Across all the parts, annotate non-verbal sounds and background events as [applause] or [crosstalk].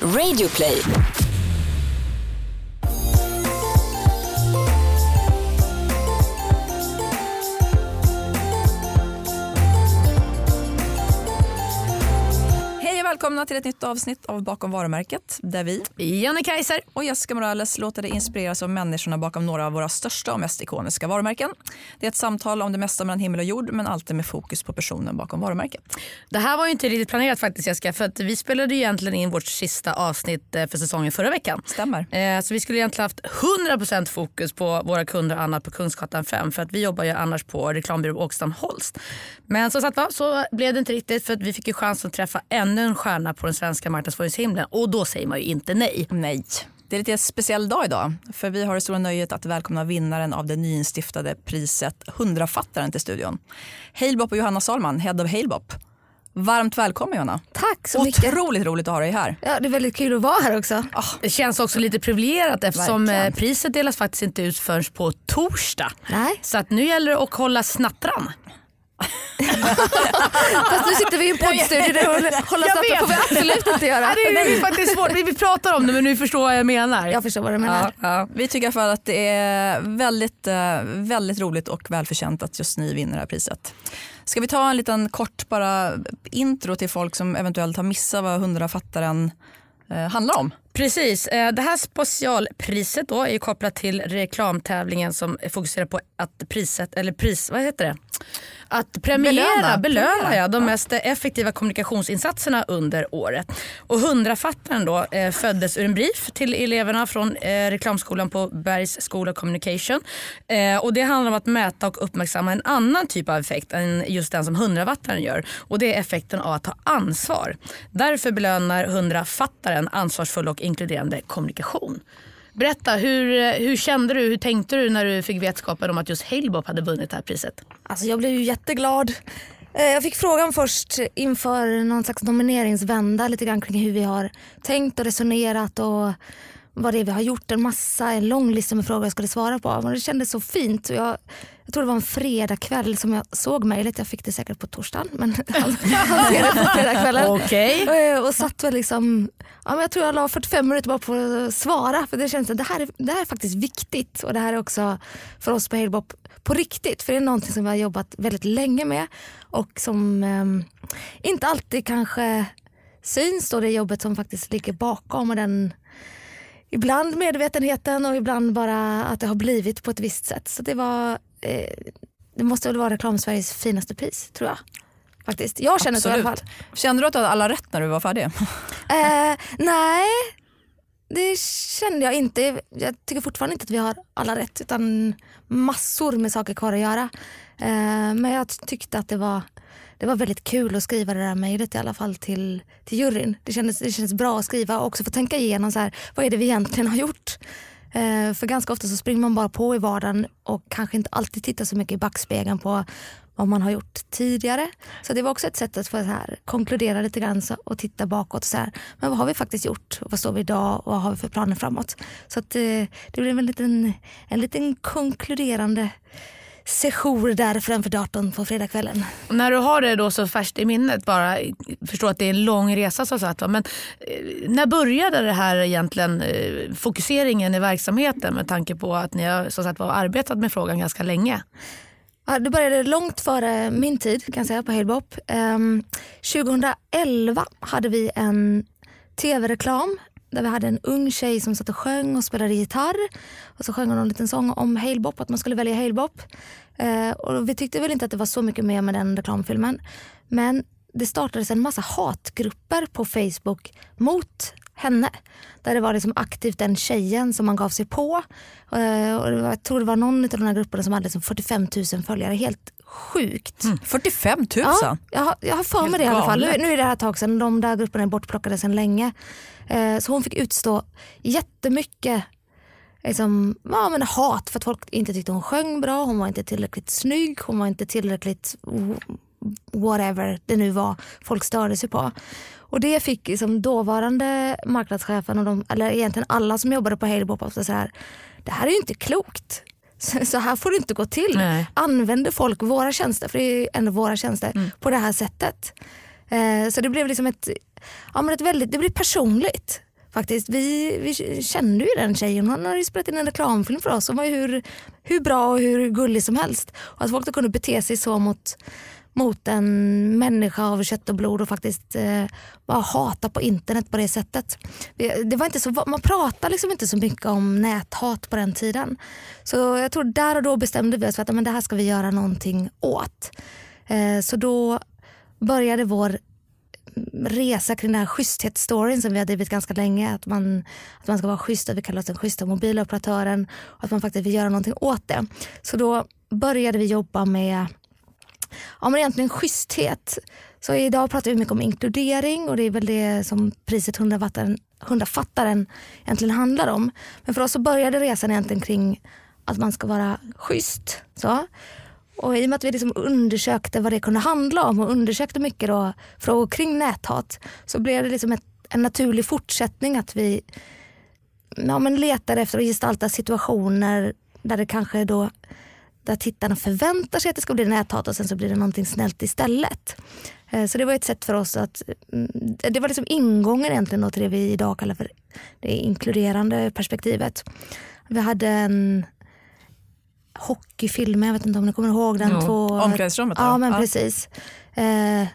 Radioplay. Välkomna till ett nytt avsnitt av Bakom varumärket där vi Jenny Kaiser. och Jessica Morales låter dig inspireras av människorna bakom några av våra största och mest ikoniska varumärken. Det är ett samtal om det mesta mellan himmel och jord men alltid med fokus på personen bakom varumärket. Det här var ju inte riktigt planerat faktiskt Jessica för att vi spelade ju egentligen in vårt sista avsnitt eh, för säsongen förra veckan. Stämmer. Eh, Så vi skulle egentligen haft 100% fokus på våra kunder annat på Kungsgatan 5 för att vi jobbar ju annars på reklambyrå Åkestam Holst. Men som sagt var så blev det inte riktigt för att vi fick ju chansen att träffa ännu en stjärna på den svenska marknadsföringshimlen och då säger man ju inte nej. Nej. Det är lite speciell dag idag för vi har det stora nöjet att välkomna vinnaren av det nyinstiftade priset Hundrafattaren till studion. Halebop och Johanna Salman, Head of Halebop. Varmt välkommen Johanna. Tack så mycket. Otroligt roligt att ha dig här. Ja, det är väldigt kul att vara här också. Det känns också lite privilegierat eftersom Verkligen. eh, priset delas faktiskt inte ut förrän på torsdag. Nej. Så att nu gäller det att hålla snattran. [laughs] Fast nu sitter vi i en poddstudio där och håller Jag snabbare vet. får vi absolut inte göra. Ja, det, är, det är faktiskt svårt. Vi, pratar om det men nu förstår vad jag menar. Jag förstår vad du menar. Ja, ja. Vi tycker fall att det är väldigt, eh, väldigt roligt och välförtjänt att just ni vinner det här priset. Ska vi ta en liten kort bara intro till folk som eventuellt har missat vad hundrafattaren eh, handlar om? Precis. Eh, Det här specialpriset då är kopplat till reklamtävlingen som fokuserar på att priset, eller pris, vad heter det? Att premiera, Belöna. belöna, ja, de mest effektiva kommunikationsinsatserna under året. Och hundrafattaren då eh, föddes ur en brief till eleverna från eh, reklamskolan på Bergs School of Communication. Eh, och det handlar om att mäta och uppmärksamma en annan typ av effekt än just den som hundrafattaren gör. Och det är effekten av att ta ansvar. Därför belönar hundrafattaren ansvarsfull och inkluderande kommunikation. Berätta, hur, hur kände du, hur tänkte du när du fick vetskapen om att just Halebop hade vunnit det här priset? Alltså, jag blev ju jätteglad. Eh, jag fick frågan först inför någon slags nomineringsvända lite grann kring hur vi har tänkt och resonerat och vad det är vi har gjort. En massa, en lång lista med frågor jag skulle svara på. Men det kändes så fint. Och Jag, jag tror det var en fredagkväll som jag såg mejlet. Jag fick det säkert på torsdagen men [laughs] han, han skrev det på fredagskvällen. Okej. Eh, Och satt väl liksom, ja, men jag tror jag la 45 minuter bara på att svara för det känns att det här, är, det här är faktiskt viktigt och det här är också för oss på Halebop på riktigt för det är någonting som vi har jobbat väldigt länge med och som ehm, inte alltid kanske syns då det jobbet som faktiskt ligger bakom och den ibland medvetenheten och ibland bara att det har blivit på ett visst sätt. Så det var, eh, det måste väl vara Reklam-Sveriges finaste pris tror jag. Faktiskt. Jag känner så i alla fall. Kände du att du hade alla rätt när du var färdig? [laughs] Eh, nej, det kände jag inte. Jag tycker fortfarande inte att vi har alla rätt utan massor med saker kvar att göra. Eh, men jag tyckte att det var, det var väldigt kul att skriva det där mejlet i alla fall till, till juryn. Det kändes, det kändes bra att skriva och också få tänka igenom så här, vad är det vi egentligen har gjort. Eh, för ganska ofta så springer man bara på i vardagen och kanske inte alltid tittar så mycket i backspegeln på vad man har gjort tidigare. Så det var också ett sätt att få så här, konkludera lite grann så, och titta bakåt. Och så här, men vad har vi faktiskt gjort? Och vad står vi idag? Och vad har vi för planer framåt? Så att, eh, det blev en liten, en liten konkluderande sejour där framför datorn på fredagskvällen. När du har det då så färskt i minnet, bara förstå att det är en lång resa så sagt, men eh, när började det här egentligen eh, fokuseringen i verksamheten med tanke på att ni har som sagt, arbetat med frågan ganska länge? Ja, det började långt före min tid kan jag säga på Halebop. Um, 2011 hade vi en tv-reklam där vi hade en ung tjej som satt och sjöng och spelade gitarr. Och så sjöng hon en liten sång om Halebop, att man skulle välja Halebop. Eh, och vi tyckte väl inte att det var så mycket mer med den reklamfilmen. Men det startades en massa hatgrupper på Facebook mot henne. Där det var liksom aktivt den tjejen som man gav sig på. Eh, och jag tror det var någon av de här grupperna som hade liksom 45 000 följare. Helt sjukt. 45 000? Ja, jag, har, jag har för mig Helt det i alla fall. Nu, nu är det här ett tag sedan. De där grupperna är bortplockade sedan länge. Eh, så hon fick utstå jättemycket liksom, ja, men hat för att folk inte tyckte hon sjöng bra. Hon var inte tillräckligt snygg. Hon var inte tillräckligt whatever det nu var folk störde sig på. Och det fick liksom dåvarande marknadschefen och de, eller egentligen alla som jobbade på Halebop att så här, det här är ju inte klokt. Så här får det inte gå till. Nej. Använder folk våra tjänster, för det är ju ändå våra tjänster, på det här sättet. Eh, så det blev liksom ett, ja, men ett väldigt, det blev personligt. Faktiskt. Vi, vi kände ju den tjejen. Hon hade spelat in en reklamfilm för oss. Hon var ju hur, hur bra och hur gullig som helst. Och att folk då kunde bete sig så mot, mot en människa av kött och blod och faktiskt eh, bara hata på internet på det sättet. Det var inte så, man pratade liksom inte så mycket om näthat på den tiden. Så jag tror där och då bestämde vi oss för att men det här ska vi göra någonting åt. Eh, så då började vår resa kring den här schyssthetsstoryn som vi har drivit ganska länge. Att man, att man ska vara schysst och vi kallar oss den schyssta mobiloperatören och att man faktiskt vill göra någonting åt det. Så då började vi jobba med ja, men egentligen schyssthet. Så idag pratar vi mycket om inkludering och det är väl det som priset 100 fattaren egentligen handlar om. Men för oss så började resan egentligen kring att man ska vara schysst. Så. Och I och med att vi liksom undersökte vad det kunde handla om och undersökte mycket då, frågor kring näthat så blev det liksom ett, en naturlig fortsättning att vi ja, men letade efter att gestalta situationer där det kanske då där tittarna förväntar sig att det ska bli näthat och sen så blir det någonting snällt istället. Eh, så det var ett sätt för oss att, mm, det var liksom ingången egentligen till det vi idag kallar för det inkluderande perspektivet. Vi hade en hockeyfilmer, jag vet inte om ni kommer ihåg den. Jo. Två, Omklädningsrummet? Ja, men ja. precis. Eh,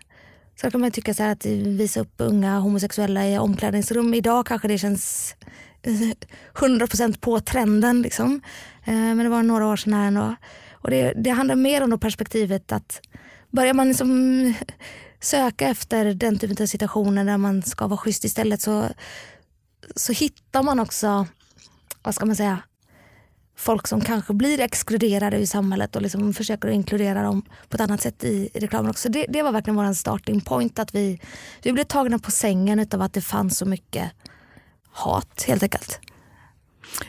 så kan man tycka så att visa upp unga homosexuella i omklädningsrum. Idag kanske det känns 100% på trenden. Liksom. Eh, men det var några år sedan här ändå. Och det, det handlar mer om perspektivet att börjar man liksom söka efter den typen av situationer där man ska vara schysst istället så, så hittar man också, vad ska man säga, folk som kanske blir exkluderade i samhället och liksom försöker inkludera dem på ett annat sätt i, i reklamen också. Det, det var verkligen vår starting point. Att vi, vi blev tagna på sängen av att det fanns så mycket hat helt enkelt.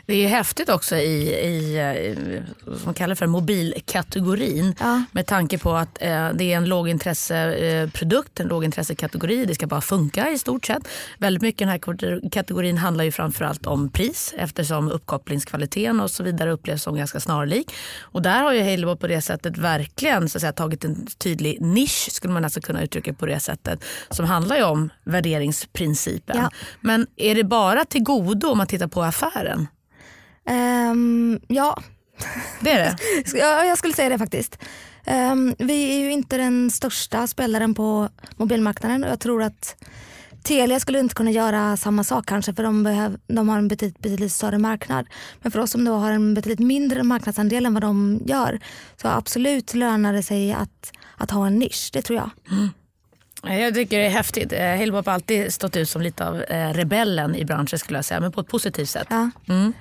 Det är häftigt också i, i vad man kallar för mobilkategorin. Ja. Med tanke på att eh, det är en lågintresseprodukt, eh, en lågintressekategori. Det ska bara funka i stort sett. Väldigt mycket den här kategorin handlar ju framförallt om pris eftersom uppkopplingskvaliteten och så vidare upplevs som ganska snarlik. Och där har ju Halebop på det sättet verkligen så att säga, tagit en tydlig nisch skulle man alltså kunna uttrycka på det sättet. Som handlar ju om värderingsprincipen. Ja. Men är det bara till godo om man tittar på affären? Um, ja. Det är det? [laughs] ja, jag skulle säga det faktiskt. Um, vi är ju inte den största spelaren på mobilmarknaden och jag tror att Telia skulle inte kunna göra samma sak kanske för de, behöv, de har en betydligt, betydligt större marknad. Men för oss som då har en betydligt mindre marknadsandel än vad de gör så absolut lönar det sig att, att ha en nisch, det tror jag. Mm. Jag tycker det är häftigt. Eh, har alltid stått ut som lite av eh, rebellen i branschen skulle jag säga, men på ett positivt sätt. Ja. Mm.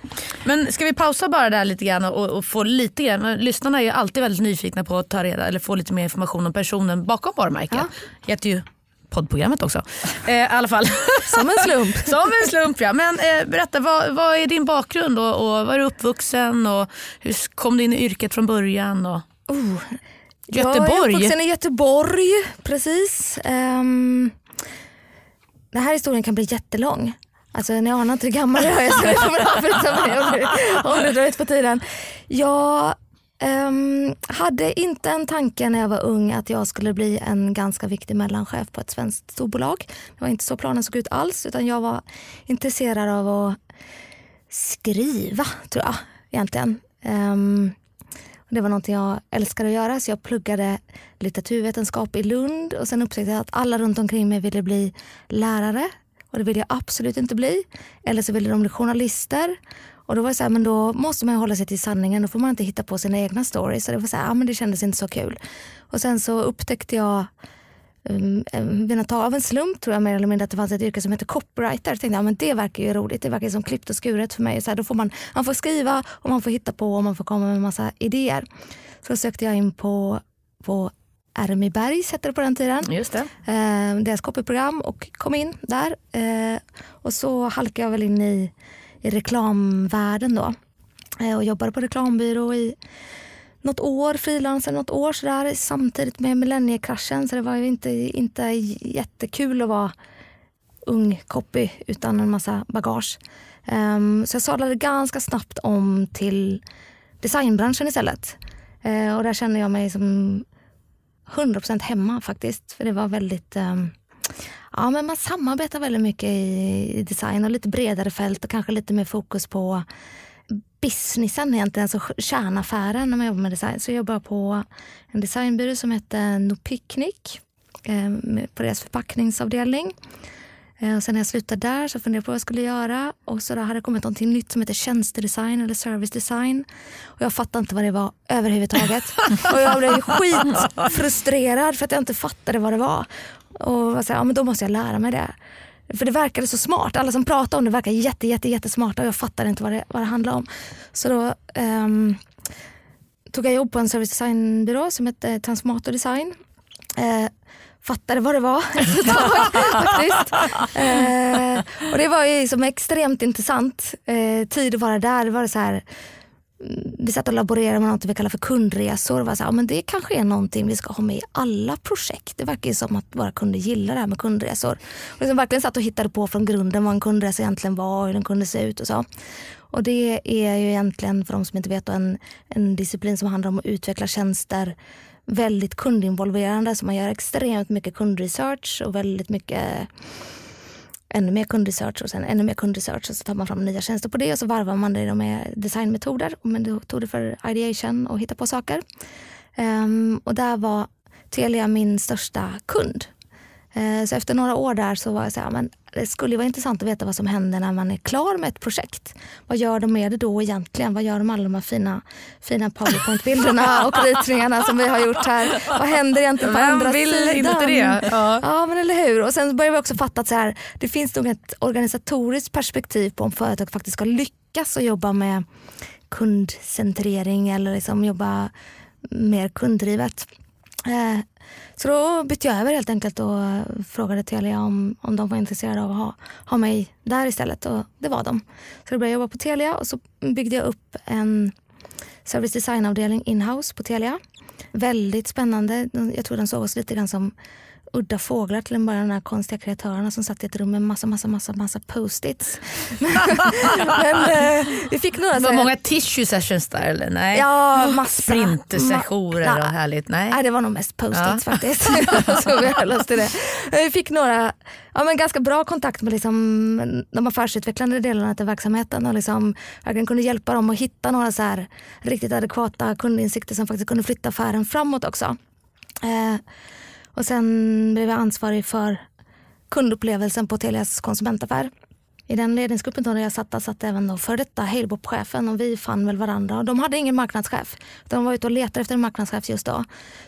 Men ska vi pausa bara där lite grann och, och, få lite grann, lyssnarna är ju alltid väldigt nyfikna på att ta reda eller få lite mer information om personen bakom varumärket. Ja. heter ju poddprogrammet också. Eh, I alla fall. [laughs] Som en slump. [laughs] Som en slump ja. Men eh, berätta, vad, vad, är din bakgrund och, och var är du uppvuxen och hur kom du in i yrket från början? Och... Oh, Göteborg? Jag är uppvuxen i Göteborg, precis. Um, den här historien kan bli jättelång. Alltså ni anar inte hur gammal jag är så det kommer avbryta mig om det, om det drar ut på tiden. Jag um, hade inte en tanke när jag var ung att jag skulle bli en ganska viktig mellanchef på ett svenskt storbolag. Det var inte så planen såg ut alls utan jag var intresserad av att skriva tror jag egentligen. Um, det var något jag älskade att göra så jag pluggade litteraturvetenskap i Lund och sen upptäckte jag att alla runt omkring mig ville bli lärare och det ville jag absolut inte bli. Eller så ville de bli journalister. Och då var det så här, men då måste man hålla sig till sanningen. Då får man inte hitta på sina egna stories. Så det var så här, ja, men det kändes inte så kul. Och sen så upptäckte jag um, av en slump tror jag mer eller mindre att det fanns ett yrke som heter copywriter. Jag tänkte ja, men det verkar ju roligt, det verkar som klippt och skuret för mig. Så här, då får man, man får skriva och man får hitta på och man får komma med massa idéer. Så sökte jag in på, på RMI Bergs hette det på den tiden. Just det. Eh, deras copyprogram och kom in där. Eh, och så halkade jag väl in i, i reklamvärlden då. Eh, och jobbade på reklambyrå i något år, frilansade något år sådär samtidigt med millenniekraschen så det var ju inte, inte jättekul att vara ung copy utan en massa bagage. Um, så jag sadlade ganska snabbt om till designbranschen istället. Uh, och där kände jag mig som 100% hemma faktiskt. För det var väldigt um, Ja, men man samarbetar väldigt mycket i design och lite bredare fält och kanske lite mer fokus på businessen egentligen, alltså kärnaffären när man jobbar med design. Så jag jobbar på en designbyrå som heter No Picnic eh, på deras förpackningsavdelning. Eh, och sen när jag slutade där så funderade jag på vad jag skulle göra och så då hade det kommit något nytt som heter tjänstedesign eller servicedesign. Och jag fattade inte vad det var överhuvudtaget. [laughs] och jag blev skitfrustrerad för att jag inte fattade vad det var. Och jag sa, ja, men då måste jag lära mig det. För det verkade så smart. Alla som pratade om det verkade jätte, jätte, jättesmarta och jag fattade inte vad det, vad det handlade om. Så då um, tog jag jobb på en service designbyrå som hette Transformator Design. Uh, fattade vad det var efter ett tag faktiskt. Uh, och det var ju liksom extremt intressant uh, tid att vara där. Det var så här, vi satt och laborerade med något vi kallar för kundresor. Var så här, men det kanske är någonting vi ska ha med i alla projekt. Det verkar ju som att våra kunder gillar det här med kundresor. Och liksom verkligen satt och hittade på från grunden vad en kundresa egentligen var och hur den kunde se ut och så. Och det är ju egentligen, för de som inte vet, en, en disciplin som handlar om att utveckla tjänster väldigt kundinvolverande. Så man gör extremt mycket kundresearch och väldigt mycket ännu mer kundresearch och sen ännu mer kundresearch och så tar man fram nya tjänster på det och så varvar man det med designmetoder och metoder för ideation och hitta på saker. Um, och där var Telia min största kund. Uh, så efter några år där så var jag så här, men det skulle vara intressant att veta vad som händer när man är klar med ett projekt. Vad gör de med det då egentligen? Vad gör de med alla de här fina, fina powerpoint-bilderna [laughs] och ritningarna som vi har gjort här? Vad händer egentligen på Vem andra vill sidan? inte det? Ja. ja. men eller hur. Och sen börjar vi också fatta att så här, det finns nog ett organisatoriskt perspektiv på om företag faktiskt ska lyckas att jobba med kundcentrering eller liksom jobba mer kunddrivet. Eh, så då bytte jag över helt enkelt och frågade Telia om, om de var intresserade av att ha, ha mig där istället och det var de. Så då började jag jobba på Telia och så byggde jag upp en service design-avdelning inhouse på Telia. Väldigt spännande. Jag tror den såg oss lite grann som udda fåglar till en början, de här konstiga kreatörerna som satt i ett rum med massa, massa, massa, massa post-its. [laughs] Men eh, vi fick några... Det var många tissue sessions där eller? Nej. Ja, massa. Sprintersessioner och härligt? Nej. Nej, det var nog mest post-its ja. faktiskt. [laughs] så vi höll oss till det. Vi fick några, ja, men ganska bra kontakt med liksom, de affärsutvecklande delarna till verksamheten och liksom, verkligen kunde hjälpa dem att hitta några så här riktigt adekvata kundinsikter som faktiskt kunde flytta affären framåt också. Eh, och sen blev jag ansvarig för kundupplevelsen på Telias konsumentaffär. I den ledningsgruppen där jag satt, satt även då för detta Halebop-chefen och vi fann väl varandra. Och de hade ingen marknadschef. De var ute och letade efter en marknadschef just då.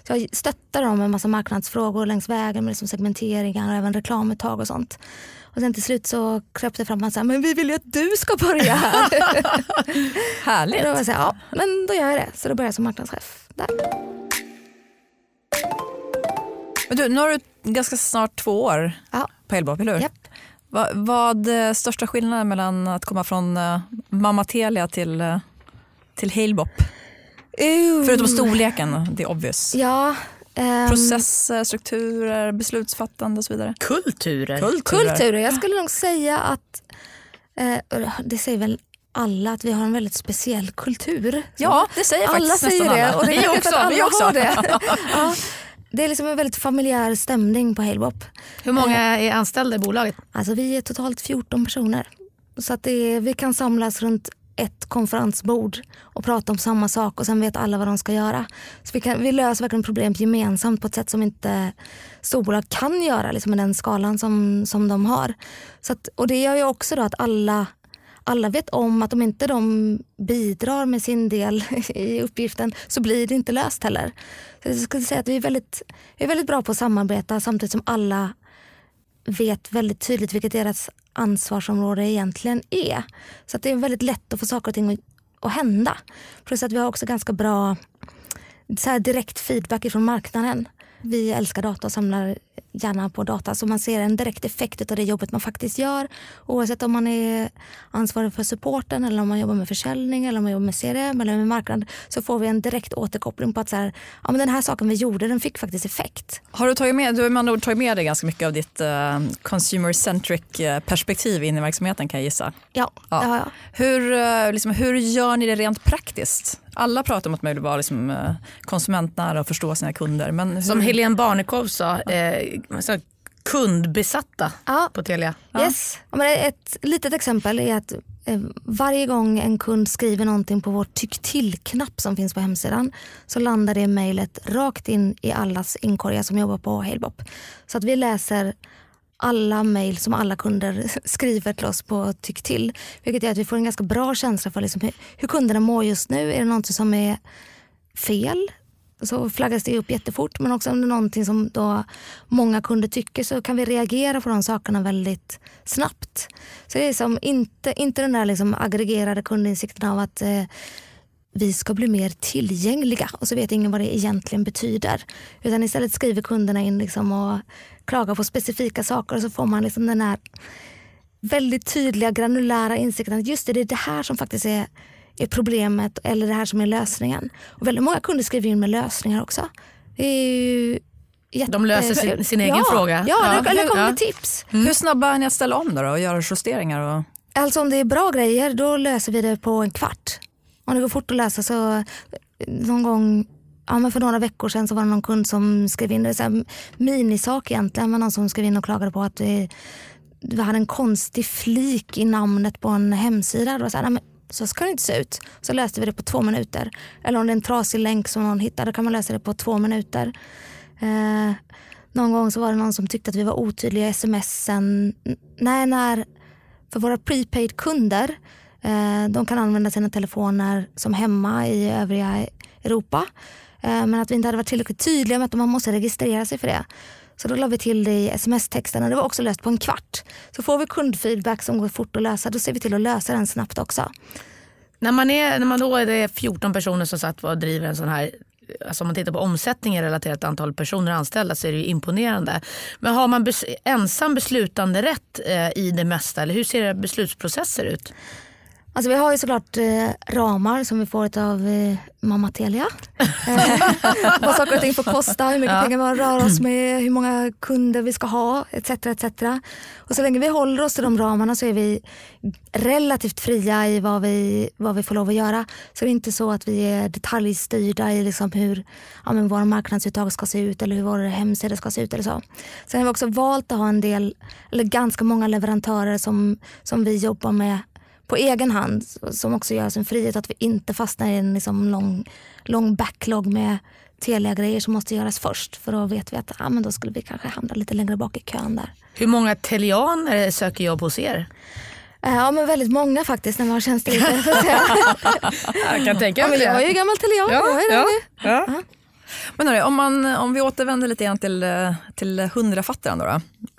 Så jag stöttade dem med en massa marknadsfrågor längs vägen med liksom segmenteringar och även reklamuttag och sånt. Och sen till slut så kröp det fram och sa men vi vill ju att du ska börja här. [laughs] Härligt. Och då var jag så här, ja men då gör jag det. Så då började jag som marknadschef där. Men du, nu har du ganska snart två år ja. på Elbop, eller hur? Yep. Va, vad är eh, största skillnaden mellan att komma från uh, mamma Telia till, uh, till Halebop? Uh. Förutom storleken, det är obvious. Ja, um, Processer, strukturer, beslutsfattande och så vidare. Kulturer. Kulturer. Kulturer. Jag skulle nog säga att, uh, det säger väl alla att vi har en väldigt speciell kultur. Ja, det säger alla faktiskt säger nästan det. alla. Och det vi också. Alla vi också. det. [laughs] ja. Det är liksom en väldigt familjär stämning på Halebop. Hur många är anställda i bolaget? Alltså vi är totalt 14 personer. Så att är, vi kan samlas runt ett konferensbord och prata om samma sak och sen vet alla vad de ska göra. Så vi, kan, vi löser verkligen problem gemensamt på ett sätt som inte storbolag kan göra liksom med den skalan som, som de har. Så att, och det gör ju också då att alla alla vet om att om inte de bidrar med sin del [laughs] i uppgiften så blir det inte löst heller. Så jag skulle säga att vi är väldigt, vi är väldigt bra på att samarbeta samtidigt som alla vet väldigt tydligt vilket deras ansvarsområde egentligen är. Så att det är väldigt lätt att få saker och ting att, att hända. Plus att vi har också ganska bra så direkt feedback från marknaden. Vi älskar data och samlar gärna på data så man ser en direkt effekt av det jobbet man faktiskt gör. Oavsett om man är ansvarig för supporten eller om man jobbar med försäljning eller om man jobbar med CRM eller med marknad så får vi en direkt återkoppling på att så här, ja, men den här saken vi gjorde den fick faktiskt effekt. Har du tagit med, du har med andra ord tagit med dig ganska mycket av ditt uh, consumer centric eh, perspektiv in i verksamheten kan jag gissa? Ja, ja. det har jag. Hur, uh, liksom, hur gör ni det rent praktiskt? Alla pratar om att man vill vara liksom, konsumentnära och förstå sina kunder. Men hur... Som Helene Barnekow sa, eh, kundbesatta Ja. på Telia. Yes. Ja, men ett litet exempel är att eh, varje gång en kund skriver någonting på vår tyck till-knapp som finns på hemsidan så landar det mejlet rakt in i allas inkorgar som jobbar på Halebop. Så att vi läser alla mejl som alla kunder [laughs] skriver till oss på tyck till. Vilket gör att vi får en ganska bra känsla för liksom hur, kunderna mår just nu. Är det något som är fel så flaggas det upp jättefort. Men också om det är någonting som då många kunder tycker så kan vi reagera på de sakerna väldigt snabbt. Så det är som inte, inte den där liksom aggregerade kundinsikten av att eh, vi ska bli mer tillgängliga och så vet ingen vad det egentligen betyder. Utan istället skriver kunderna in liksom och klagar på specifika saker och så får man liksom den här väldigt tydliga granulära insikten att just det, det är det här som faktiskt är, är problemet eller det här som är lösningen. Och väldigt många kunder skriver in med lösningar också. Det är ju jätte... De löser sin- sin egen ja, fråga. Ja, Ja. eller- eller kommer Ja. med tips. Hur snabba är ni att ställa om då, då och göra justeringar? Och... Alltså om det är bra grejer då löser vi det på en kvart. Om det går fort att lösa så någon gång Ja, men för några veckor sedan så var det någon kund som skrev in, det här minisak egentligen, men någon som skrev in och klagade på att vi, vi hade en konstig flik i namnet på en hemsida. Det var så, här, men så ska det inte se ut. Så läste vi det på två minuter. Eller om det är en trasig länk som någon hittar, då kan man läsa det på två minuter. Eh, någon gång så var det någon som tyckte att vi var otydliga i smsen. Nej, när för våra prepaid-kunder, eh, de kan använda sina telefoner som hemma i övriga Europa. Eh, men att vi inte hade varit tillräckligt tydliga med att man måste registrera sig för det. Så då la vi till det i sms-texten och det var också löst på en kvart. Så får vi kundfeedback som går fort att lösa, då ser vi till att lösa den snabbt också. När man, är, när man då är det 14 personer som satt och driver en sån här Alltså om man tittar på omsättningen relaterat till antal personer anställda så är det ju imponerande. Men har man bes- ensam beslutande rätt eh, i det mesta eller hur ser era beslutsprocesser ut? Alltså vi har ju såklart eh, ramar som vi får av eh, mamma Telia. Eh, [laughs] vad saker och ting får kosta, hur mycket pengar vi rör oss med, hur många kunder vi ska ha etc. etc. Och så länge vi håller oss till de ramarna så är vi relativt fria i vad vi, vad vi får lov att göra. Så det är inte så att vi är detaljstyrda i liksom hur ja, men våra marknadsuttag ska se ut eller hur vår hemsida ska se ut. eller så. Sen har vi också valt att ha en del, eller ganska många leverantörer som, som vi jobbar med på egen hand som också gör oss en frihet att vi inte fastnar i en liksom lång, lång backlog med Telia-grejer som måste göras först. För då vet vi att ah, men då skulle vi kanske hamna lite längre bak i kön där. Hur många telianer söker jobb hos er? Eh, Ja men väldigt många faktiskt när man har tjänster. [laughs] Jag kan tänka ja, men jag är ju gammal Telia. jag är det nu. ja. Men hörru, om, man, om vi återvänder lite grann till, eh, till hundrafattaren. Då, då.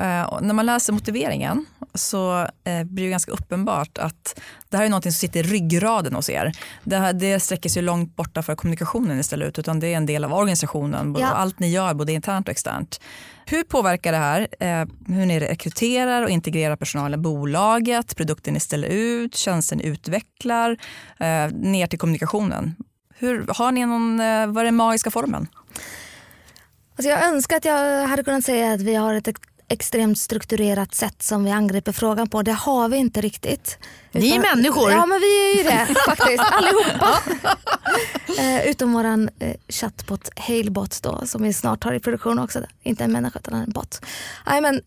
Eh, när man läser motiveringen så eh, blir det ganska uppenbart att det här är något som sitter i ryggraden hos er. Det, här, det sträcker sig långt borta för kommunikationen istället utan det är en del av organisationen. Ja. Allt ni gör både internt och externt. Hur påverkar det här eh, hur ni rekryterar och integrerar personalen bolaget, produkten ni ställer ut, tjänsten ni utvecklar, eh, ner till kommunikationen? Hur, har ni någon, eh, vad är den magiska formeln? Alltså jag önskar att jag hade kunnat säga att vi har ett ex- extremt strukturerat sätt som vi angriper frågan på. Det har vi inte riktigt. Ni är Utan- människor. Ja men vi är ju det [laughs] faktiskt, allihopa. [laughs] eh, utom våran eh, chatbot Halebot då som vi snart har i produktion också. Inte en människa utan en bot. Nej, men,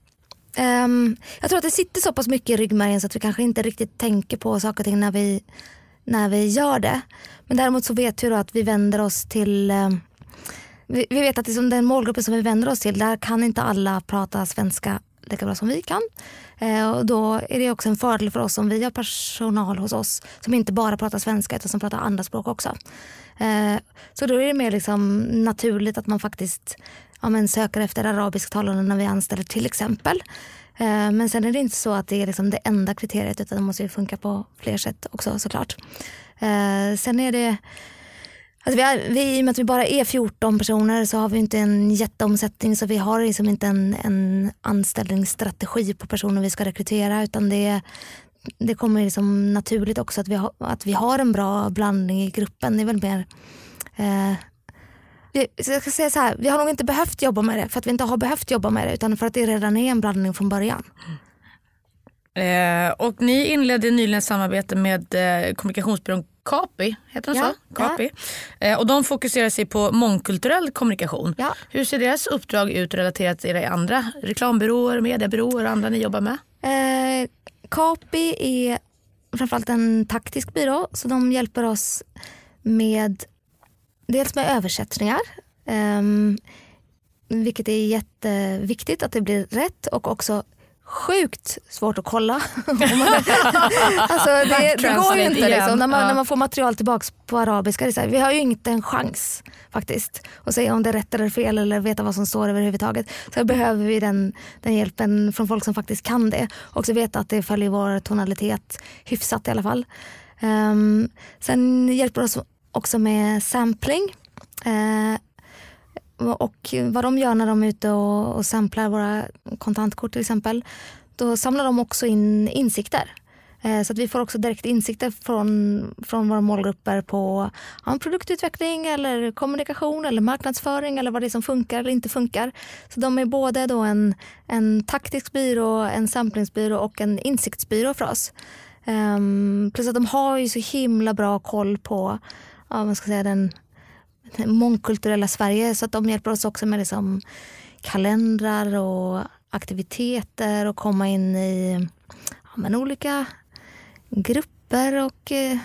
ehm, jag tror att det sitter så pass mycket i ryggmärgen så att vi kanske inte riktigt tänker på saker och ting när vi, när vi gör det. Men däremot så vet vi då att vi vänder oss till eh, vi, vet att liksom den målgruppen som vi vänder oss till, där kan inte alla prata svenska lika bra som vi kan. Eh, och då är det också en fördel för oss om vi har personal hos oss som inte bara pratar svenska utan som pratar andra språk också. Eh, så då är det mer liksom naturligt att man faktiskt ja, men söker efter arabisktalande när vi anställer till exempel. Eh, men sen är det inte så att det är liksom det enda kriteriet utan det måste ju funka på fler sätt också såklart. Eh, sen är det Alltså vi har, vi, I och med att vi bara är 14 personer så har vi inte en jätteomsättning så vi har liksom inte en, en anställningsstrategi på personer vi ska rekrytera utan det, det kommer liksom naturligt också att vi, har, att vi har en bra blandning i gruppen. Det är väl mer eh, jag ska säga så här, vi har nog inte behövt jobba med det för att vi inte har behövt jobba med det utan för att det redan är en blandning från början. Eh, och ni inledde nyligen samarbete med eh, kommunikationsbyrån Kapi, heter de Ja, så? Kapi. Eh, och de fokuserar sig på mångkulturell kommunikation. Ja. Hur ser deras uppdrag ut relaterat till era andra reklambyråer, mediebyråer och andra ni jobbar med? Eh, Kapi är framförallt en taktisk byrå så de hjälper oss med dels med översättningar ehm, vilket är jätteviktigt att det blir rätt och också sjukt svårt att kolla. [laughs] [laughs] Alltså det, det går ju inte liksom. när, man, Ja. när man får material tillbaks på arabiska. Det är så här, vi har ju inte en chans faktiskt att säga om det är rätt eller fel eller veta vad som står överhuvudtaget. Så behöver vi den, den hjälpen från folk som faktiskt kan det. Och också veta att det följer vår tonalitet hyfsat i alla fall. Ehm, sen hjälper oss också med sampling. Eh, och vad de gör när de är ute och, och samplar våra kontantkort till exempel. Då samlar de också in insikter. Eh, Så att vi får också direkt insikter från, från våra målgrupper på ja, produktutveckling eller kommunikation eller marknadsföring eller vad det är som funkar eller inte funkar. Så de är både då en, en taktisk byrå, en samplingsbyrå och en insiktsbyrå för oss. Um, plus att de har ju så himla bra koll på ja, vad ska säga, den mångkulturella Sverige så att de hjälper oss också med liksom kalendrar och aktiviteter och komma in i ja, men olika grupper och eh,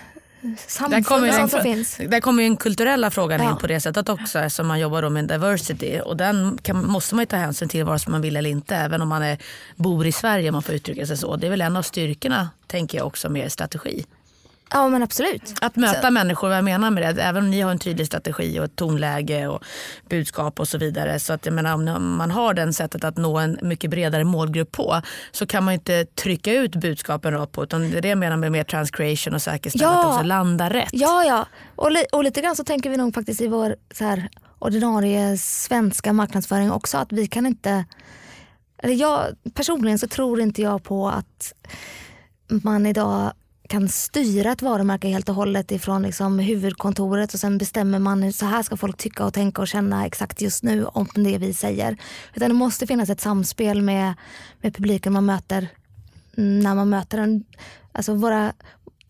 samfund kommer, och sånt som den, finns. där kommer den kulturella frågan Ja. in på det sättet också eftersom man jobbar med diversity och den kan, måste man ju ta hänsyn till vare sig man vill eller inte även om man är, bor i Sverige om man får uttrycka sig så. Det är väl en av styrkorna tänker jag också med strategi. Ja men absolut. Att möta människor, vad jag menar med det, även om ni har en tydlig strategi och ett tonläge och budskap och så vidare. Så att jag menar, om man har den sättet att nå en mycket bredare målgrupp på så kan man inte trycka ut budskapen rakt på utan det är det jag menar med mer transcreation och säkerställa Ja. att det också landar rätt. Ja, ja. Och, li- och lite grann så tänker vi nog faktiskt i vår så här, ordinarie svenska marknadsföring också att vi kan inte... Eller jag, personligen så tror inte jag på att man idag kan styra ett varumärke helt och hållet ifrån liksom huvudkontoret och sen bestämmer man hur så här ska folk tycka och tänka och känna exakt just nu om det vi säger. Utan det måste finnas ett samspel med, med publiken man möter när man möter den. Alltså våra,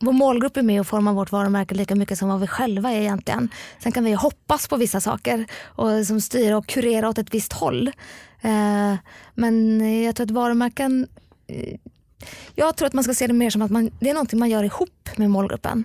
vår målgrupp är med och formar vårt varumärke lika mycket som vad vi själva är egentligen. Sen kan vi hoppas på vissa saker och som styra och kurera åt ett visst håll. Eh, men jag tror att varumärken eh, jag tror att man ska se det mer som att man, det är någonting man gör ihop med målgruppen.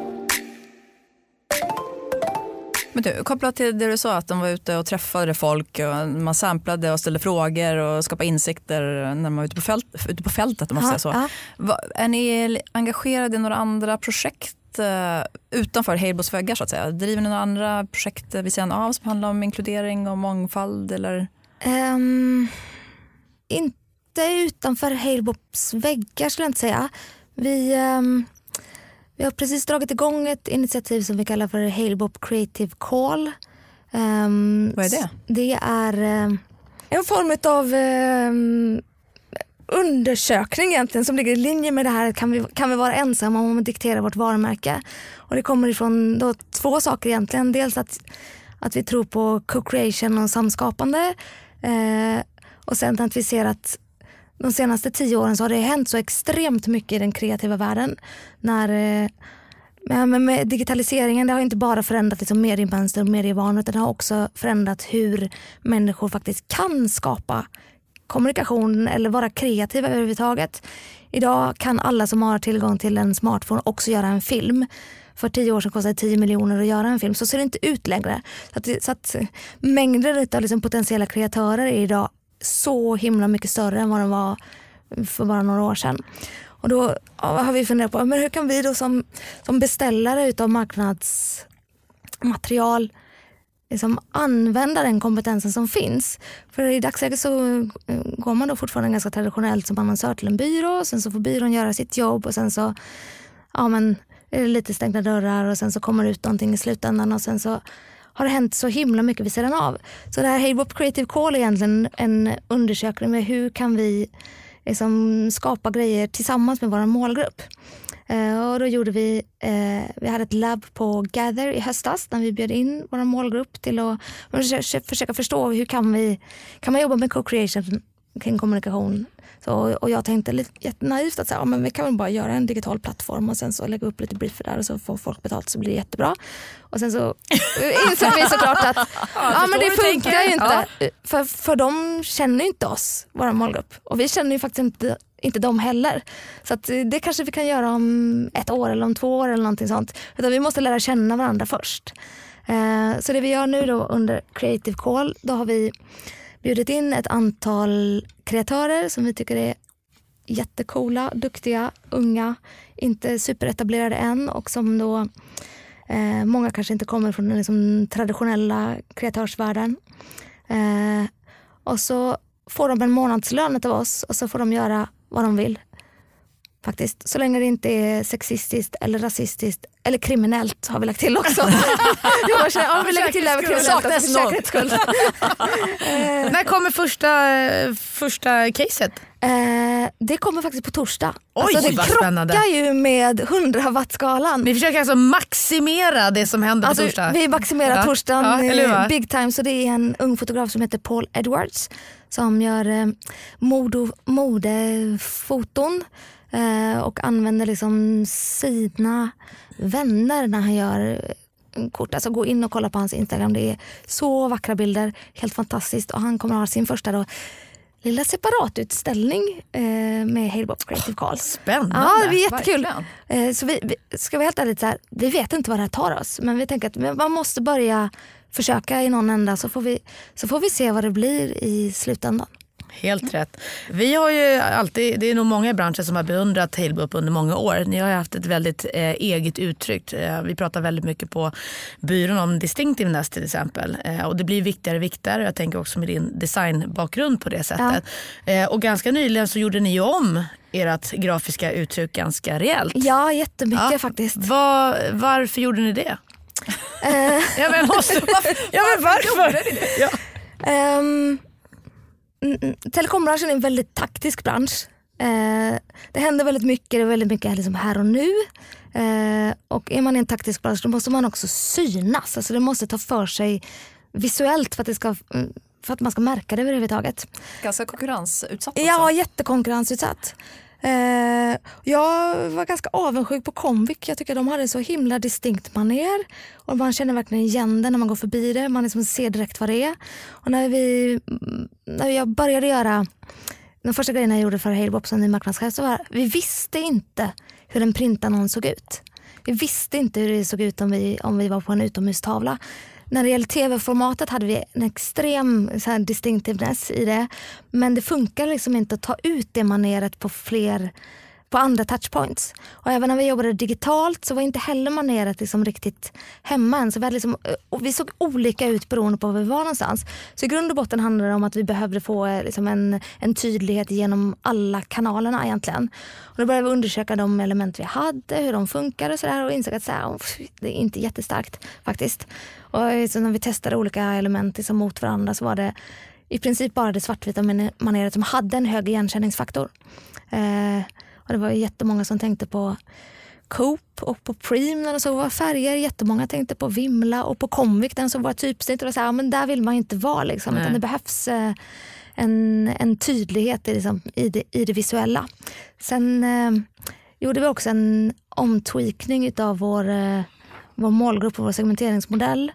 Men du, kopplat till det du sa att de var ute och träffade folk och man samplade och ställde frågor och skapade insikter när man var ute på, fält, ute på fältet. Om man Ja, säger så. ja. Är ni engagerade i några andra projekt eh, utanför Heibos väggar så att säga? Driver ni några andra projekt vid sidan av som handlar om inkludering och mångfald? Eller? Ehm, inte utanför Halebops väggar skulle jag inte säga. Vi, ehm, vi har precis dragit igång ett initiativ som vi kallar för Halebop Creative Call. Ehm, Vad är det? Det är ehm, en form av undersökning egentligen som ligger i linje med det här kan vi, kan vi vara ensamma om att diktera vårt varumärke. Och det kommer ifrån då två saker egentligen. Dels att, att vi tror på co-creation och samskapande. Eh, och sen att vi ser att de senaste tio åren så har det hänt så extremt mycket i den kreativa världen. När, eh, med, med digitaliseringen det har inte bara förändrat liksom mediemönster och medievanor utan det har också förändrat hur människor faktiskt kan skapa kommunikation eller vara kreativa överhuvudtaget. Idag kan alla som har tillgång till en smartphone också göra en film. För tio år sedan kostade det 10 miljoner att göra en film. Så ser det inte ut längre. Så att, så att mängder av liksom potentiella kreatörer är idag så himla mycket större än vad den var för bara några år sedan. Och då har vi funderat på men hur kan vi då som, som beställare utav marknadsmaterial liksom använda den kompetensen som finns. För i dagsläget så eh, går man då fortfarande ganska traditionellt som annonsör till en byrå. Sen så får byrån göra sitt jobb och sen så ja, men, är det lite stängda dörrar och sen så kommer det ut någonting i slutändan och sen så har det hänt så himla mycket vid sidan av. Så det här Hailbop Creative Call är egentligen en undersökning med hur kan vi liksom skapa grejer tillsammans med vår målgrupp. Eh, och då gjorde vi, eh, vi hade ett labb på Gather i höstas när vi bjöd in vår målgrupp till att försöka förstå hur kan vi kan man jobba med co-creation kring kommunikation. Så, och jag tänkte lite jättenaivt att så här, ja, men vi kan väl bara göra en digital plattform och sen så lägga upp lite briefer där och så får folk betalt så blir det jättebra. Och sen så [laughs] insåg vi såklart att ja, men det funkar ju inte. Ja. För, för de känner ju inte oss, vår målgrupp. Och vi känner ju faktiskt inte inte de heller. Så det kanske vi kan göra om ett år eller om två år eller någonting sånt. Utan vi måste lära känna varandra först. Eh, så det vi gör nu då under Creative Call, då har vi bjudit in ett antal kreatörer som vi tycker är jättekola, duktiga, unga, inte superetablerade än och som då eh, många kanske inte kommer från den liksom, traditionella kreatörsvärlden. Eh, och så får de en månadslön av oss och så får de göra vad de vill. Faktiskt. Så länge det inte är sexistiskt eller rasistiskt eller kriminellt har vi lagt till också. [laughs] känner, ja, vi lägger till det här kriminellt för säkerhets skull. [laughs] När kommer första, första caset? Eh, det kommer faktiskt på torsdag. Oj, alltså, det vad krockar spännande. ju med 100 wattskalan. Vi försöker alltså maximera det som händer alltså, på torsdag. Vi maximerar ja. torsdagen ja, eh, big time. Så det är en ung fotograf som heter Paul Edwards som gör eh, modefoton eh, och använder liksom sina vänner när han gör kort. Alltså gå in och kolla på hans Instagram. Det är så vackra bilder. Helt fantastiskt. Och han kommer ha sin första då, lilla separatutställning eh, med Halebop Creative Call. Spännande. Ja, det blir jättekul. Eh, så vi, vi, ska vi helt ärligt så här, vi vet inte vad det här tar oss. Men vi tänker att man måste börja försöka i någon ända så får vi, så får vi se vad det blir i slutändan. Helt rätt. Vi har ju alltid, det är nog många i branschen som har beundrat Halebop under många år. Ni har ju haft ett väldigt eh, eget uttryck. Eh, vi pratar väldigt mycket på byrån om distinctiveness till exempel. Eh, och det blir viktigare och viktigare. Jag tänker också med din designbakgrund på det sättet. Ja. Eh, och ganska nyligen så gjorde ni ju om ert grafiska uttryck ganska rejält. Ja, jättemycket ja. faktiskt. Var, varför gjorde ni det? Eh. [laughs] ja men, måste, [laughs] ja, men varför? Ja. Um, telekombranschen är en väldigt taktisk bransch. Eh, det händer väldigt mycket, det är väldigt mycket liksom här och nu. Eh, och är man i en taktisk bransch då måste man också synas. Alltså det måste ta för sig visuellt för att, det ska, mm, för att man ska märka det överhuvudtaget. Ganska konkurrensutsatt också. Ja, jättekonkurrensutsatt. Eh, jag var ganska avundsjuk på Comvik. Jag tycker de hade så himla distinkt maner. Och man känner verkligen igen det när man går förbi det. Man liksom ser direkt vad det är. Och när, vi, mm, när jag började göra de första grejerna jag gjorde för Halebop som ny marknadschef så var vi visste inte hur en printannons såg ut. Vi visste inte hur det såg ut om vi, om vi var på en utomhustavla när det gäller tv-formatet hade vi en extrem så här, distinctiveness i det. Men det funkar liksom inte att ta ut det maneret på fler på andra touchpoints. Och även när vi jobbade digitalt så var inte heller maneret liksom riktigt hemma än. Så vi, liksom, eh, vi såg olika ut beroende på var vi var någonstans. Så i grund och botten handlade det om att vi behövde få eh, liksom en, en tydlighet genom alla kanalerna egentligen. Och då började vi undersöka de element vi hade, hur de funkar och sådär och insåg att så här, oh, det är inte jättestarkt faktiskt. Och eh, så när vi testade olika element liksom mot varandra så var det i princip bara det svartvita maneret som hade en hög igenkänningsfaktor. Eh, och det var jättemånga som tänkte på Coop och på Preem när de såg våra färger. Jättemånga tänkte på Vimla och på Comvik där de såg våra typsnitt. Och det så här, men där vill man inte vara. Liksom, utan det behövs eh, en, en tydlighet i, liksom, i, det, i det visuella. Sen eh, gjorde vi också en omtweakning av vår, eh, vår målgrupp och vår segmenteringsmodell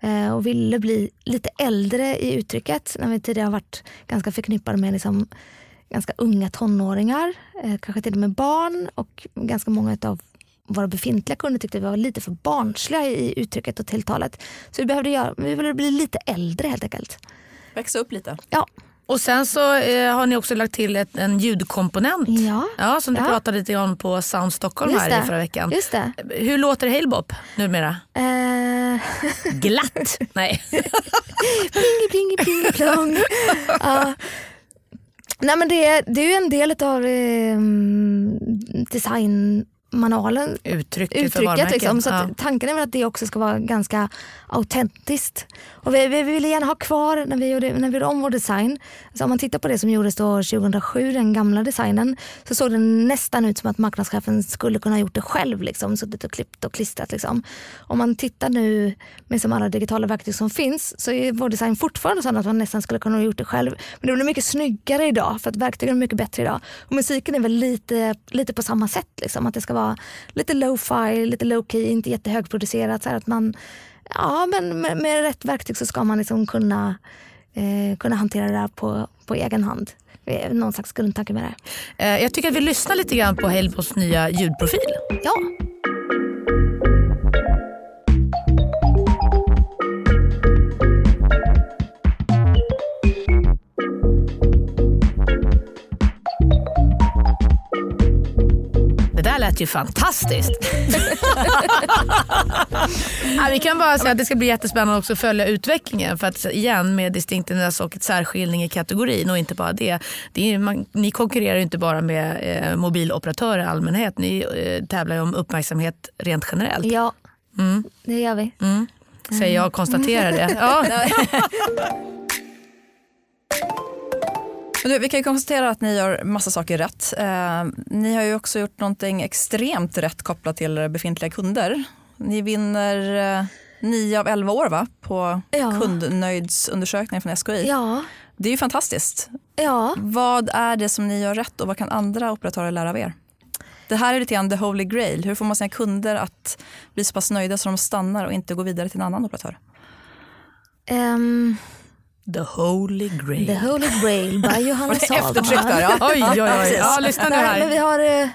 eh, och ville bli lite äldre i uttrycket när vi tidigare har varit ganska förknippade med liksom, ganska unga tonåringar, eh, kanske till och med barn och ganska många av våra befintliga kunder tyckte vi var lite för barnsliga i uttrycket och tilltalet. Så vi behövde, göra, vi behövde bli lite äldre helt enkelt. Växa upp lite. Ja. Och sen så eh, har ni också lagt till ett, en ljudkomponent. Ja. Ja, som du Ja. pratade lite om på Sound Stockholm Just här det. i förra veckan. Just det. Hur låter Halebop numera? Eh, [laughs] Glatt? Nej. [laughs] pling, pling, pling, plong. [laughs] Ja. Nej men det, är- det är ju en del av eh, design Uttrycket, för uttrycket. Liksom. Så ja. tanken är väl att det också ska vara ganska autentiskt. Och vi, vi ville gärna ha kvar, när vi gjorde, när vi gjorde om vår design, alltså om man tittar på det som gjordes då 2007, den gamla designen, så såg det nästan ut som att marknadschefen skulle kunna ha gjort det själv. Liksom, suttit och klippt och klistrat. Liksom. Om man tittar nu med som alla digitala verktyg som finns så är vår design fortfarande sån att man nästan skulle kunna ha gjort det själv. Men det blir mycket snyggare idag för att verktygen är mycket bättre idag. Och musiken är väl lite, lite på samma sätt. Liksom. Att det ska vara lite low-fi, lite low-key, inte jättehögproducerat. Så att man, ja, men med, med rätt verktyg så ska man liksom kunna, eh, kunna hantera det där på, på egen hand. Någon slags grundtanke med det. Eh, Jag tycker att vi lyssnar lite grann på Halebops nya ljudprofil. Ja. Lät ju fantastiskt. [laughs] ja, vi kan bara säga att det ska bli jättespännande också att följa utvecklingen. För att igen med distinctness och ett särskiljning i kategorin och inte bara det. det är, man, ni konkurrerar ju inte bara med eh, mobiloperatörer i allmänhet. Ni eh, tävlar ju om uppmärksamhet rent generellt. ja, det gör vi. Säger jag och konstaterar det. Ja. [laughs] [laughs] Du, vi kan konstatera att ni gör massa saker rätt. Eh, ni har ju också gjort någonting extremt rätt kopplat till befintliga kunder. Ni vinner eh, 9 av 11 år va? på Ja. kundnöjdsundersökningen från SKI. Ja, Det är ju fantastiskt. ja. Vad är det som ni gör rätt och vad kan andra operatörer lära av er? Det här är lite grann the holy grail. Hur får man sina kunder att bli så pass nöjda så de stannar och inte går vidare till en annan operatör? Ehm, The holy grail. The Holy Grail by [laughs] Johanna Sahlgren. Eftertryck där [laughs] ja. Oj, oj, oj. Ja, lyssna nu här. men vi har... eh,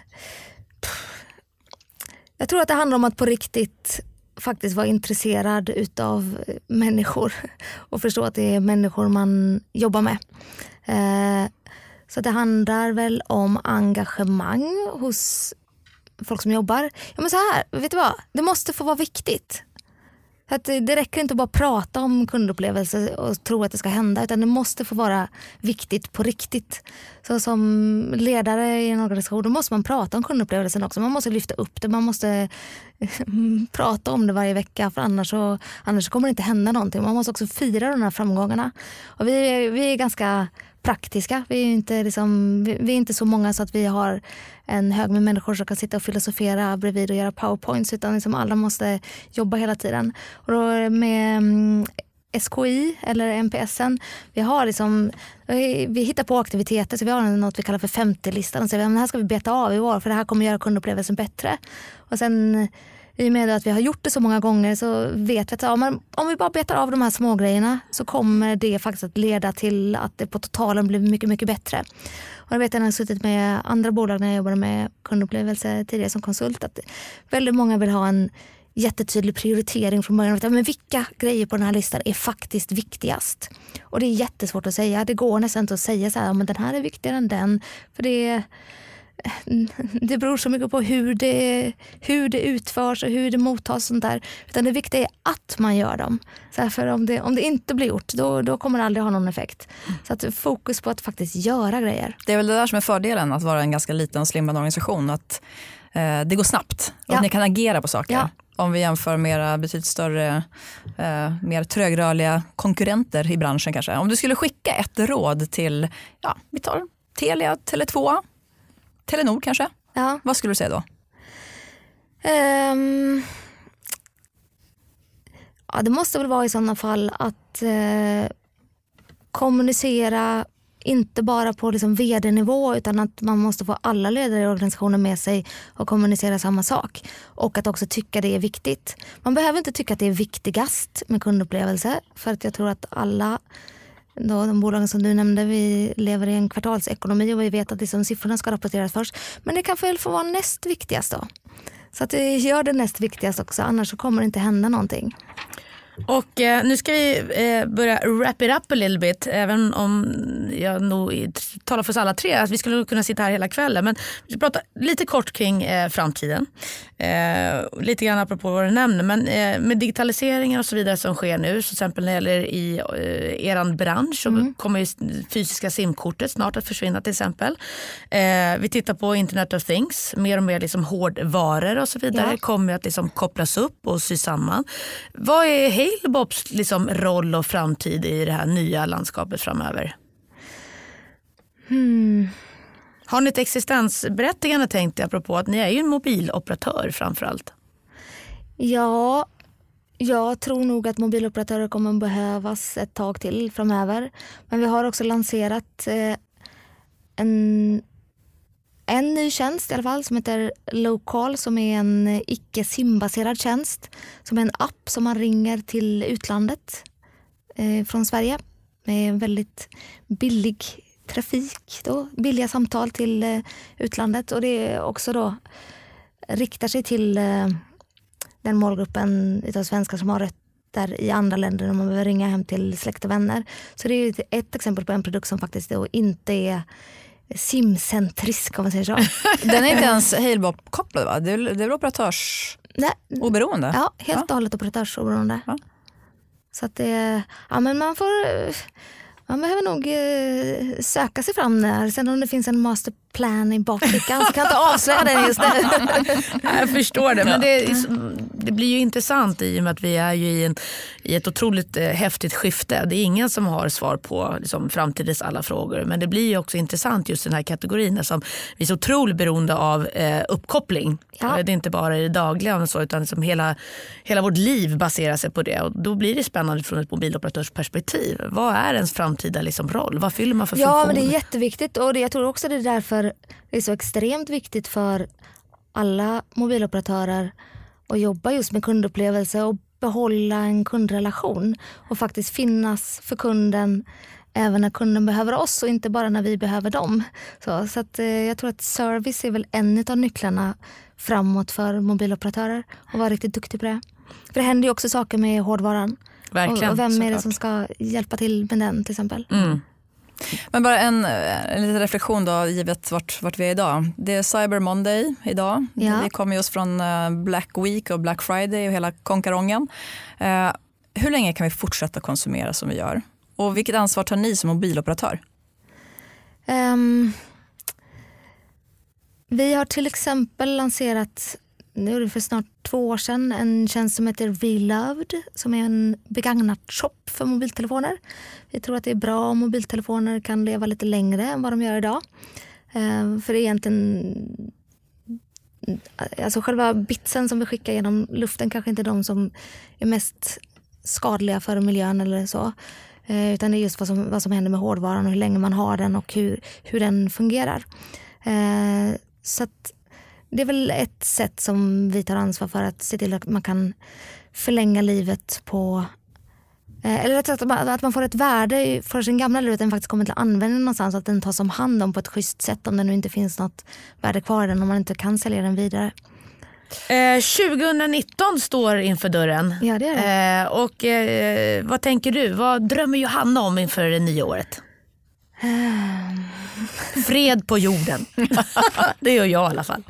Jag tror att det handlar om att på riktigt faktiskt vara intresserad utav eh, människor [laughs] och förstå att det är människor man jobbar med. Eh, Så det handlar väl om engagemang hos folk som jobbar. Ja, men så här, vet du vad? Det måste få vara viktigt. Att det, räcker inte att bara prata om kundupplevelser och tro att det ska hända utan det måste få vara viktigt på riktigt. Så som ledare i en organisation då måste man prata om kundupplevelsen också. Man måste lyfta upp det, man måste [laughs] prata om det varje vecka för annars, så, annars kommer det inte hända någonting. Man måste också fira de här framgångarna. Och vi, vi är ganska praktiska. Vi är, inte liksom, vi, vi är inte så många så att vi har en hög med människor som kan sitta och filosofera bredvid och göra powerpoints utan liksom alla måste jobba hela tiden. Och då med mm, SKI eller MPSen, vi har liksom, vi hittar på aktiviteter så vi har något vi kallar för 50-listan och säger att det här ska vi beta av i år för det här kommer göra kundupplevelsen bättre. Och sen i och med att vi har gjort det så många gånger så vet vi att ja, men om vi bara betar av de här små grejerna så kommer det faktiskt att leda till att det på totalen blir mycket, mycket bättre. Och jag vet när jag har suttit med andra bolag när jag jobbade med kundupplevelse tidigare som konsult att väldigt många vill ha en jättetydlig prioritering från början. Men vilka grejer på den här listan är faktiskt viktigast? Och det är jättesvårt att säga. Det går nästan inte att säga så här, men den här är viktigare än den. För det, det beror så mycket på hur det, hur det utförs och hur det mottas. Och sånt där. Utan det viktiga är att man gör dem. Så för om det, om det inte blir gjort då, då kommer det aldrig ha någon effekt. Så att fokus på att faktiskt göra grejer. Det är väl det där som är fördelen att vara en ganska liten och slimmad organisation. Att eh, det går snabbt och Ja. att ni kan agera på saker. Ja. Om vi jämför med era betydligt större, eh, mer trögrörliga konkurrenter i branschen kanske. Om du skulle skicka ett råd till, ja, vi tar Telia, Tele2, Telenor kanske. Ja. Vad skulle du säga då? Ehm, ja, det måste väl vara i sådana fall att eh, kommunicera inte bara på liksom vd-nivå utan att man måste få alla ledare i organisationen med sig och kommunicera samma sak. Och att också tycka det är viktigt. Man behöver inte tycka att det är viktigast med kundupplevelse för att jag tror att alla då, de bolagen som du nämnde, vi lever i en kvartalsekonomi och vi vet att liksom siffrorna ska rapporteras först. Men det kan väl få vara näst viktigast då. Så att vi gör det näst viktigast också, annars så kommer det inte hända någonting. Och eh, nu ska vi eh, börja wrap it up a little bit. Även om jag nog talar för oss alla tre att vi skulle kunna sitta här hela kvällen. Men vi ska prata lite kort kring eh, framtiden. Eh, lite grann apropå vad du nämner. Men eh, med digitaliseringen och så vidare som sker nu. Till exempel när det gäller i eh, er bransch så mm. kommer ju fysiska simkortet snart att försvinna till exempel. Eh, vi tittar på Internet of Things. Mer och mer liksom hårdvaror och så vidare ja. kommer att liksom kopplas upp och sys samman. Vad är Halebobs liksom roll och framtid i det här nya landskapet framöver? Hmm. Har ni ett existensberättigande tänkte jag apropå att ni är ju en mobiloperatör framförallt? Ja, jag tror nog att mobiloperatörer kommer behövas ett tag till framöver. Men vi har också lanserat eh, en en ny tjänst i alla fall som heter Local som är en eh, icke simbaserad tjänst. Som är en app som man ringer till utlandet eh, från Sverige med väldigt billig trafik, då, billiga samtal till eh, utlandet och det är också då riktar sig till eh, den målgruppen utav svenskar som har rötter i andra länder när man behöver ringa hem till släkt och vänner. Så det är ett exempel på en produkt som faktiskt då inte är simcentrisk om man säger så. [laughs] Den är inte ens Halebop-kopplad va? Det är, det är väl operatörsoberoende? Ja, helt och hållet operatörsoberoende. Ja. Så att det, ja men man får man behöver nog eh, söka sig fram där. Sen om det finns en masterplan i bakfickan så kan jag inte avslöja den just nu. [laughs] jag förstår det. Men det, det, blir ju intressant i och med att vi är ju i, en, i ett otroligt eh, häftigt skifte. Det är ingen som har svar på liksom, framtidens alla frågor. Men det blir ju också intressant just den här kategorin som vi är så otroligt beroende av eh, uppkoppling. Ja. Det är inte bara i det dagliga och så, utan liksom hela, hela vårt liv baserar sig på det. Och då blir det spännande från ett mobiloperatörsperspektiv. Vad är ens framtida liksom roll? Vad fyller man för ja, funktion? Ja, men det är jätteviktigt och det, jag tror också det är därför det är så extremt viktigt för alla mobiloperatörer att jobba just med kundupplevelse och behålla en kundrelation och faktiskt finnas för kunden även när kunden behöver oss och inte bara när vi behöver dem. Så, så att, eh, jag tror att service är väl en av nycklarna framåt för mobiloperatörer och vara riktigt duktig på det. För det händer ju också saker med hårdvaran. Verkligen, och, vem är det som ska hjälpa till med den till exempel? Mm. Men bara en, en liten reflektion då, givet vart, vart vi är idag. Det är Cyber Monday idag. Ja. Vi kommer just från eh, Black Week och Black Friday och hela konkarongen. Eh, hur länge kan vi fortsätta konsumera som vi gör? Och vilket ansvar tar ni som mobiloperatör? Um, vi har till exempel lanserat, nu är det för snart två år sedan, en tjänst som heter Reloved som är en begagnat shop för mobiltelefoner. Vi tror att det är bra om mobiltelefoner kan leva lite längre än vad de gör idag. Eh, för det är egentligen eh, Alltså själva bitsen som vi skickar genom luften kanske inte är de som är mest skadliga för miljön eller så. Eh, utan det är just vad som, vad som händer med hårdvaran och hur länge man har den och hur, hur den fungerar. Så att det är väl ett sätt som vi tar ansvar för att se till att man kan förlänga livet på eh, eller att att man får ett värde för sin gamla lur, att den faktiskt kommer till användning någonstans. Att den tas om hand om på ett schysst sätt om det nu inte finns något värde kvar i den. Om man inte kan sälja den vidare. Eh, 2019 står inför dörren. Ja, det är det. Eh, och, eh, vad tänker du? Vad drömmer Johanna om inför det nya året? Fred på jorden. [laughs] [laughs] det gör jag i alla fall.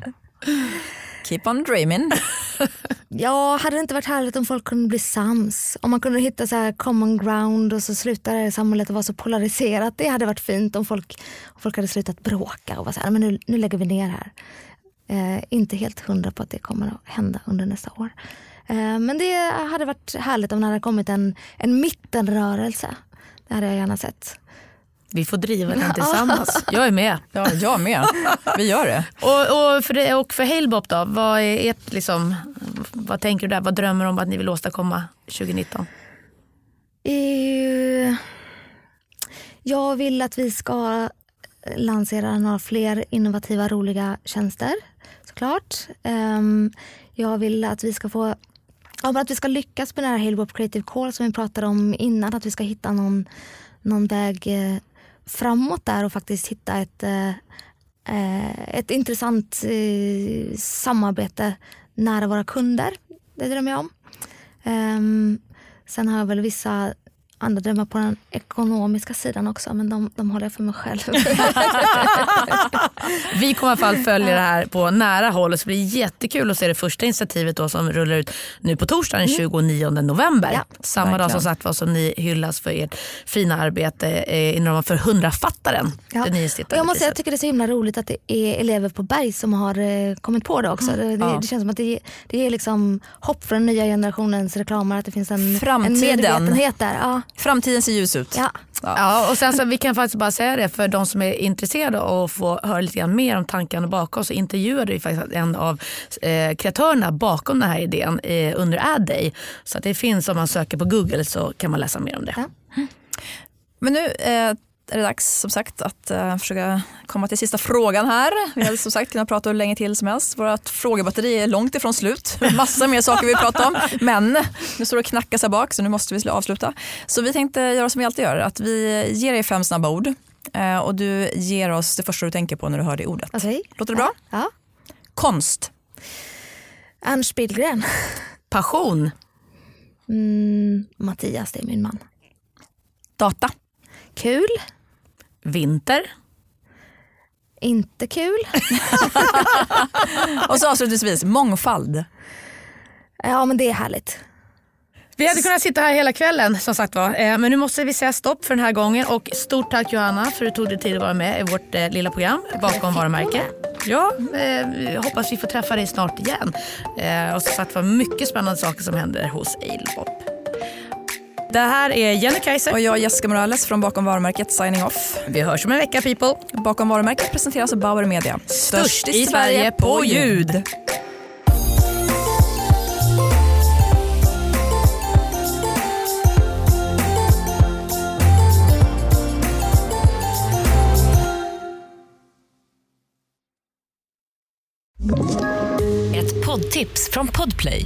Keep on dreaming. [laughs] ja, hade det inte varit härligt om folk kunde bli sams? Om man kunde hitta så här common ground och så slutar samhället att vara så polariserat. Det hade varit fint om folk, om folk hade slutat bråka och vara så här, men nu, nu lägger vi ner här. Eh, inte helt hundra på att det kommer att hända under nästa år. Eh, men det hade varit härligt om det hade kommit en, en mittenrörelse. Det hade jag gärna sett. Vi får driva den tillsammans. Jag är med. Ja, jag med. Vi gör det. Och, och för, det, och för Halebop då, vad, är ert, liksom, vad tänker du där? Vad drömmer du om att ni vill åstadkomma 2019? Uh, jag vill att vi ska lansera några fler innovativa, roliga tjänster såklart. Um, jag vill att vi ska få att vi ska lyckas med det här Halebop Creative Call som vi pratade om innan. Att vi ska hitta någon, någon väg eh, framåt där och faktiskt hitta ett, eh, eh, ett intressant eh, samarbete nära våra kunder. Det drömmer jag om. Um, Sen har jag väl vissa andra drömmar på den ekonomiska sidan också men de, de håller jag för mig själv. [laughs] Vi kommer i alla fall följa det här på nära håll och det blir jättekul att se det första initiativet då som rullar ut nu på torsdag den 29 november. Ja, Samma dag verkligen. som sagt var som ni hyllas för ert fina arbete eh, inom ramen för 100-fattaren. Ja. Det Och jag måste säga, jag tycker det är så himla roligt att det är elever på Berg som har eh, kommit på det också. Det, det, det känns som att det, det ger liksom hopp för den nya generationens reklamare att det finns en, en medvetenhet där. Ja. Framtiden ser ljus ut. Ja. Ja, och sen så vi kan faktiskt bara säga det för de som är intresserade att få höra lite grann mer om tankarna bakom så intervjuade vi faktiskt en av eh, kreatörerna bakom den här idén eh, under Ad Day. Så att det finns om man söker på Google så kan man läsa mer om det. Ja. Men nu eh, är det dags som sagt att eh, försöka komma till sista frågan här. Vi hade som sagt kunnat prata hur länge till som helst. Vårt frågebatteri är långt ifrån slut. [laughs] Massa mer saker vi pratar om. Men nu står det och knackas här bak så nu måste vi avsluta. Så vi tänkte göra som vi alltid gör. Att vi ger dig fem snabba ord. Eh, och du ger oss det första du tänker på när du hör det ordet. Okej. Låter det bra? Ja. Konst. Ernst Billgren. Passion, Mm, Mattias, det är min man. Data. Kul. Vinter, Inte kul. [laughs] Och så avslutningsvis mångfald. Ja men det är härligt. Vi hade kunnat sitta här hela kvällen som sagt var. Eh, Men nu måste vi säga stopp för den här gången. Och stort tack Johanna för att du tog dig tid att vara med i vårt eh, lilla program Bakom varumärke. Ja, eh, hoppas vi får träffa dig snart igen. Eh, och som sagt var mycket spännande saker som händer hos Ailpop. Det här är Jenny Kaiser. Och jag Jessica Morales från Bakom varumärket signing off. Vi hörs om en vecka people. Bakom varumärket presenteras av Bauer Media. Störst i Sverige på ljud. Ett poddtips från Podplay.